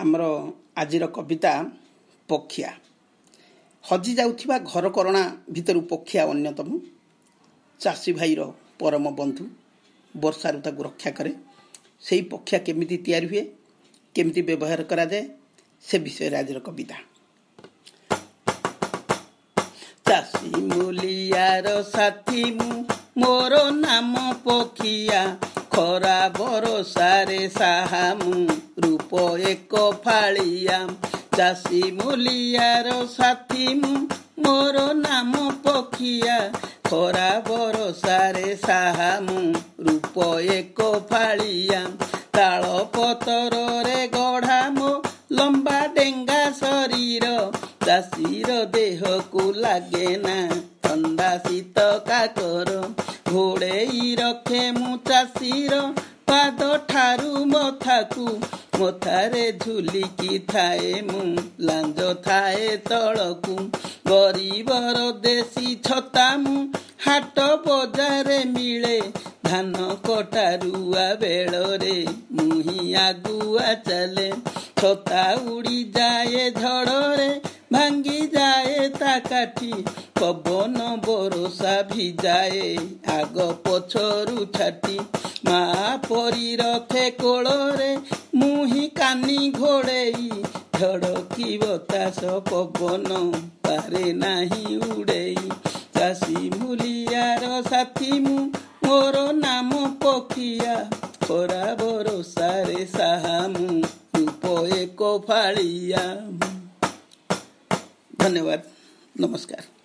ଆମର ଆଜିର କବିତା ପକ୍ଷିଆ। ହଜି ଯାଉଥିବା ଘରକରଣା ଭିତରୁ ପକ୍ଷିଆ ଅନ୍ୟତମ। ଚାଷୀ ଭାଇର ପରମ ବନ୍ଧୁ ବର୍ଷାରୁ ତାକୁ ରକ୍ଷା କରେ। ସେହି ପକ୍ଷିଆ କେମିତି ତିଆରି ହୁଏ କେମିତି ବ୍ୟବହାର କରାଯାଏ ସେ ବିଷୟରେ ଆଜିର କବିତା। ଚାଷୀ ମୂଲିଆର ସାଥୀ ମୁଁ ମୋର ନାମ ପକ୍ଷିଆ। ଖରା ବରସାରେ ସାହା ମୁଁ ରୂପ ଏକ ଫାଳିଆ ଚାଷୀ ମୂଲିଆର ସାଥୀ ମୁଁ ମୋର ନାମ ପକ୍ଷିଆ। ଖରା ବରସାରେ ସାହା ମୁଁ ରୂପ ଏକ ଫାଳିଆ ତାଳ ପତରରେ ଗଢ଼ା ମୋ ଲମ୍ବା ଡେଙ୍ଗା ଶରୀର। ଚାଷୀର ଦେହକୁ ଲାଗେ ନା ଥଣ୍ଡା ଶୀତ କାକର। ଘୋଡ଼େଇ ରଖେ ମୁଁ ଚାଷୀର ପାଦ ଠାରୁ ମଥାକୁ ମଥାରେ ଝୁଲିକି ଥାଏ ମୁଁ ଲାଞ୍ଜ ଥାଏ ତଳକୁ। ଗରିବର ଦେଶୀ ଛତା ମୁଁ ହାଟ ବଜାରେ ମିଳେ ଧାନ କଟା ରୁଆ ବେଳରେ। ମୁହିଁ ଆଗୁଆ ଚାଲେ ଛତା ଉଡ଼ିଯାଏ ଝଡ଼ରେ ଭାଙ୍ଗି ଯାଏ ତା କାଠି। ପବନ ବରଷା ଭିଯାଏ ଆଗ ପଛରୁ ଛାଟି ମା ପରି ରଖେ କୋଳରେ ମୁହିଁ କାନି ଘୋଡ଼େଇ। ଝଡ଼କି ବତାସ ପବନ ପାରେ ନାହିଁ ଉଡ଼େଇ। ଚାଷୀ ମୂଲିଆର ସାଥୀ ମୁଁ ମୋର ନାମ ପକ୍ଷିଆ ଖରା ବରସାରେ ସାହା ମୁଁ ରୂପ ଏକ ଫାଳିଆ। ଧନ୍ୟବାଦ। ନମସ୍କାର।